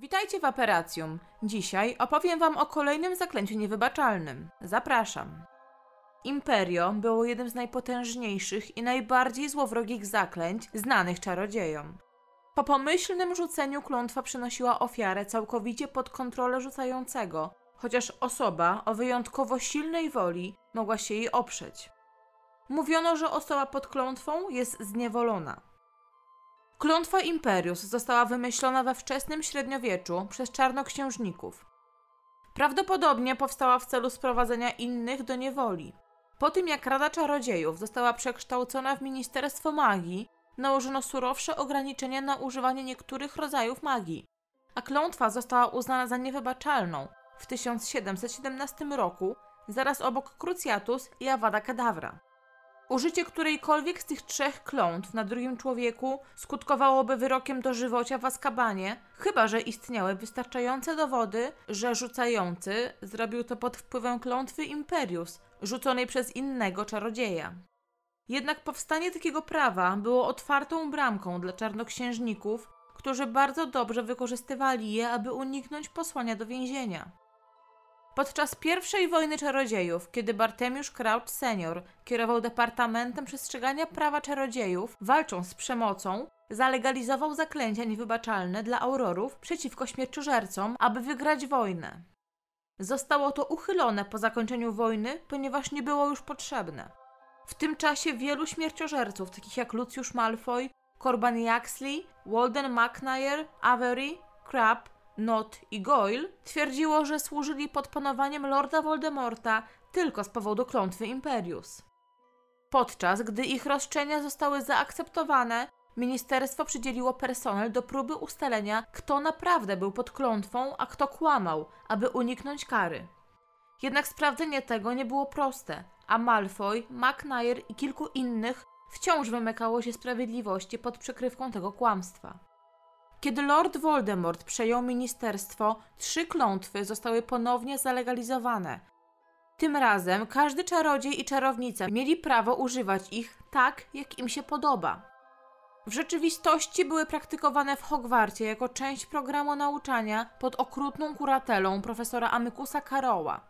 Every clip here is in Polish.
Witajcie w Aperacjum. Dzisiaj opowiem Wam o kolejnym zaklęciu niewybaczalnym. Zapraszam. Imperio było jednym z najpotężniejszych i najbardziej złowrogich zaklęć znanych czarodziejom. Po pomyślnym rzuceniu klątwa przynosiła ofiarę całkowicie pod kontrolę rzucającego, chociaż osoba o wyjątkowo silnej woli mogła się jej oprzeć. Mówiono, że osoba pod klątwą jest zniewolona. Klątwa Imperius została wymyślona we wczesnym średniowieczu przez czarnoksiężników. Prawdopodobnie powstała w celu sprowadzenia innych do niewoli. Po tym jak Rada Czarodziejów została przekształcona w Ministerstwo Magii, nałożono surowsze ograniczenia na używanie niektórych rodzajów magii, a klątwa została uznana za niewybaczalną w 1717 roku, zaraz obok Cruciatus i Avada Kedavra. Użycie którejkolwiek z tych trzech klątw na drugim człowieku skutkowałoby wyrokiem dożywocia w Azkabanie, chyba że istniały wystarczające dowody, że rzucający zrobił to pod wpływem klątwy Imperius, rzuconej przez innego czarodzieja. Jednak powstanie takiego prawa było otwartą bramką dla czarnoksiężników, którzy bardzo dobrze wykorzystywali je, aby uniknąć posłania do więzienia. Podczas pierwszej wojny czarodziejów, kiedy Bartemiusz Crouch senior kierował Departamentem Przestrzegania Prawa Czarodziejów, walcząc z przemocą, zalegalizował zaklęcia niewybaczalne dla aurorów przeciwko śmierciożercom, aby wygrać wojnę. Zostało to uchylone po zakończeniu wojny, ponieważ nie było już potrzebne. W tym czasie wielu śmierciożerców, takich jak Lucius Malfoy, Corban Yaxley, Walden McNair, Avery, Crab, Not i Goyle twierdziło, że służyli pod panowaniem Lorda Voldemorta tylko z powodu klątwy Imperius. Podczas gdy ich roszczenia zostały zaakceptowane, ministerstwo przydzieliło personel do próby ustalenia, kto naprawdę był pod klątwą, a kto kłamał, aby uniknąć kary. Jednak sprawdzenie tego nie było proste, a Malfoy, McNair i kilku innych wciąż wymykało się sprawiedliwości pod przykrywką tego kłamstwa. Kiedy Lord Voldemort przejął ministerstwo, trzy klątwy zostały ponownie zalegalizowane. Tym razem każdy czarodziej i czarownica mieli prawo używać ich tak, jak im się podoba. W rzeczywistości były praktykowane w Hogwarcie jako część programu nauczania pod okrutną kuratelą profesora Amykusa Caroła.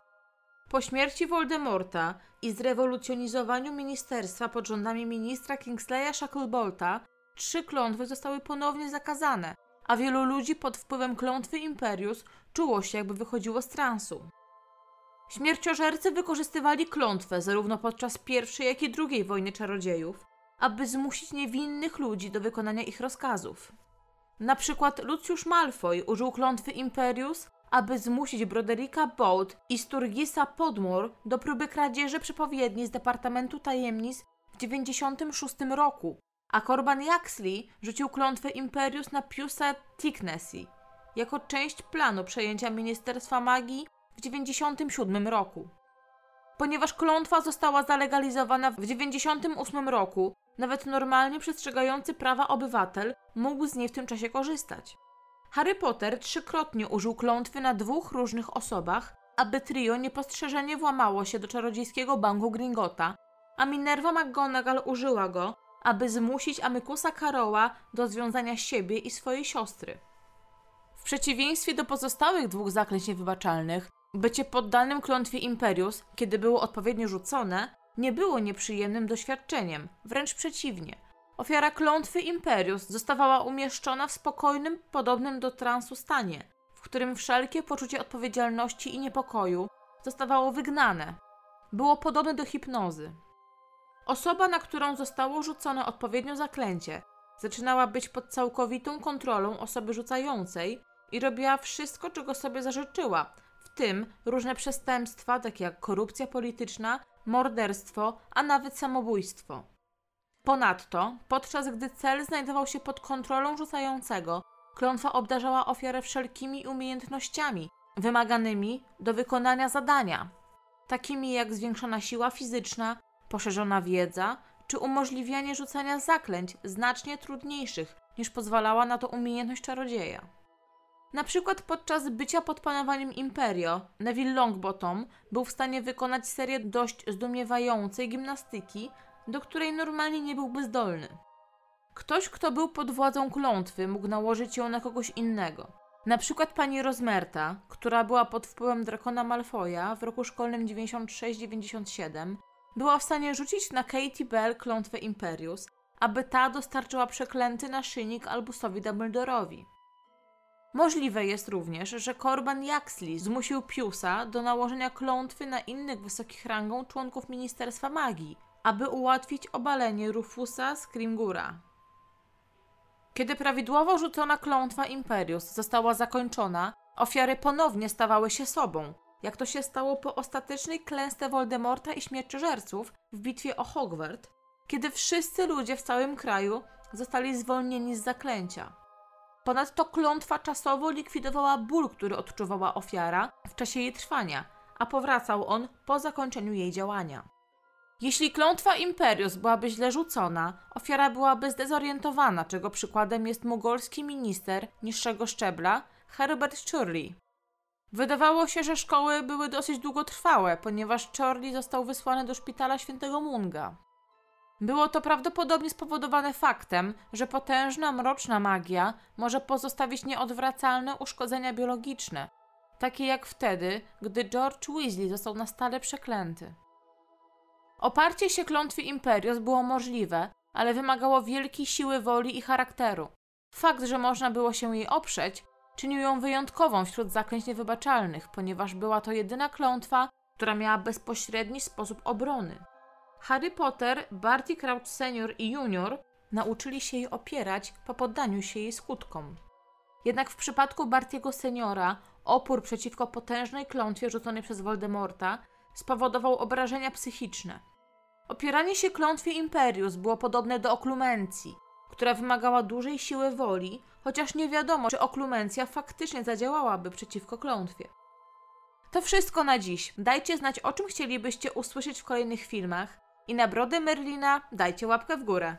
Po śmierci Voldemorta i zrewolucjonizowaniu ministerstwa pod rządami ministra Kingsleya Shacklebolta trzy klątwy zostały ponownie zakazane, a wielu ludzi pod wpływem klątwy Imperius czuło się, jakby wychodziło z transu. Śmierciożercy wykorzystywali klątwę zarówno podczas pierwszej, jak i drugiej wojny czarodziejów, aby zmusić niewinnych ludzi do wykonania ich rozkazów. Na przykład Lucius Malfoy użył klątwy Imperius, aby zmusić Broderika Bolt i Sturgisa Podmore do próby kradzieży przepowiedni z Departamentu Tajemnic w 96 roku, a Corban Yaxley rzucił klątwę Imperius na Piusa Thicknessy jako część planu przejęcia Ministerstwa Magii w 97 roku. Ponieważ klątwa została zalegalizowana w 98 roku, nawet normalnie przestrzegający prawa obywatel mógł z niej w tym czasie korzystać. Harry Potter trzykrotnie użył klątwy na dwóch różnych osobach, aby trio niepostrzeżenie włamało się do czarodziejskiego banku Gringota, a Minerva McGonagall użyła go, aby zmusić Amykusa Karoła do związania siebie i swojej siostry. W przeciwieństwie do pozostałych dwóch zaklęć niewybaczalnych, bycie poddanym klątwie Imperius, kiedy było odpowiednio rzucone, nie było nieprzyjemnym doświadczeniem, wręcz przeciwnie. Ofiara klątwy Imperius zostawała umieszczona w spokojnym, podobnym do transu stanie, w którym wszelkie poczucie odpowiedzialności i niepokoju zostawało wygnane. Było podobne do hipnozy. Osoba, na którą zostało rzucone odpowiednio zaklęcie, zaczynała być pod całkowitą kontrolą osoby rzucającej i robiła wszystko, czego sobie zażyczyła, w tym różne przestępstwa, takie jak korupcja polityczna, morderstwo, a nawet samobójstwo. Ponadto, podczas gdy cel znajdował się pod kontrolą rzucającego, klątwa obdarzała ofiarę wszelkimi umiejętnościami wymaganymi do wykonania zadania, takimi jak zwiększona siła fizyczna, poszerzona wiedza czy umożliwianie rzucania zaklęć znacznie trudniejszych niż pozwalała na to umiejętność czarodzieja. Na przykład podczas bycia pod panowaniem Imperio, Neville Longbottom był w stanie wykonać serię dość zdumiewającej gimnastyki, do której normalnie nie byłby zdolny. Ktoś, kto był pod władzą klątwy, mógł nałożyć ją na kogoś innego. Na przykład pani Rozmerta, która była pod wpływem Drakona Malfoya w roku szkolnym 96-97, była w stanie rzucić na Katie Bell klątwę Imperius, aby ta dostarczyła przeklęty naszyjnik Albusowi Dumbledorowi. Możliwe jest również, że Corban Yaxley zmusił Piusa do nałożenia klątwy na innych wysokich rangą członków Ministerstwa Magii, aby ułatwić obalenie Rufusa Scrimgura. Kiedy prawidłowo rzucona klątwa Imperius została zakończona, ofiary ponownie stawały się sobą, jak to się stało po ostatecznej klęsce Voldemorta i śmierciożerców w bitwie o Hogwart, kiedy wszyscy ludzie w całym kraju zostali zwolnieni z zaklęcia. Ponadto klątwa czasowo likwidowała ból, który odczuwała ofiara w czasie jej trwania, a powracał on po zakończeniu jej działania. Jeśli klątwa Imperius byłaby źle rzucona, ofiara byłaby zdezorientowana, czego przykładem jest mugolski minister niższego szczebla Herbert Churley. Wydawało się, że szkoły były dosyć długotrwałe, ponieważ Chorley został wysłany do szpitala świętego Munga. Było to prawdopodobnie spowodowane faktem, że potężna, mroczna magia może pozostawić nieodwracalne uszkodzenia biologiczne, takie jak wtedy, gdy George Weasley został na stale przeklęty. Oparcie się klątwie Imperius było możliwe, ale wymagało wielkiej siły woli i charakteru. Fakt, że można było się jej oprzeć, czynił ją wyjątkową wśród zaklęć niewybaczalnych, ponieważ była to jedyna klątwa, która miała bezpośredni sposób obrony. Harry Potter, Barty Crouch senior i junior nauczyli się jej opierać po poddaniu się jej skutkom. Jednak w przypadku Bartiego seniora opór przeciwko potężnej klątwie rzuconej przez Voldemorta spowodował obrażenia psychiczne. Opieranie się klątwie Imperius było podobne do oklumencji, która wymagała dużej siły woli, chociaż nie wiadomo, czy oklumencja faktycznie zadziałałaby przeciwko klątwie. To wszystko na dziś. Dajcie znać, o czym chcielibyście usłyszeć w kolejnych filmach i na brodę Merlina dajcie łapkę w górę.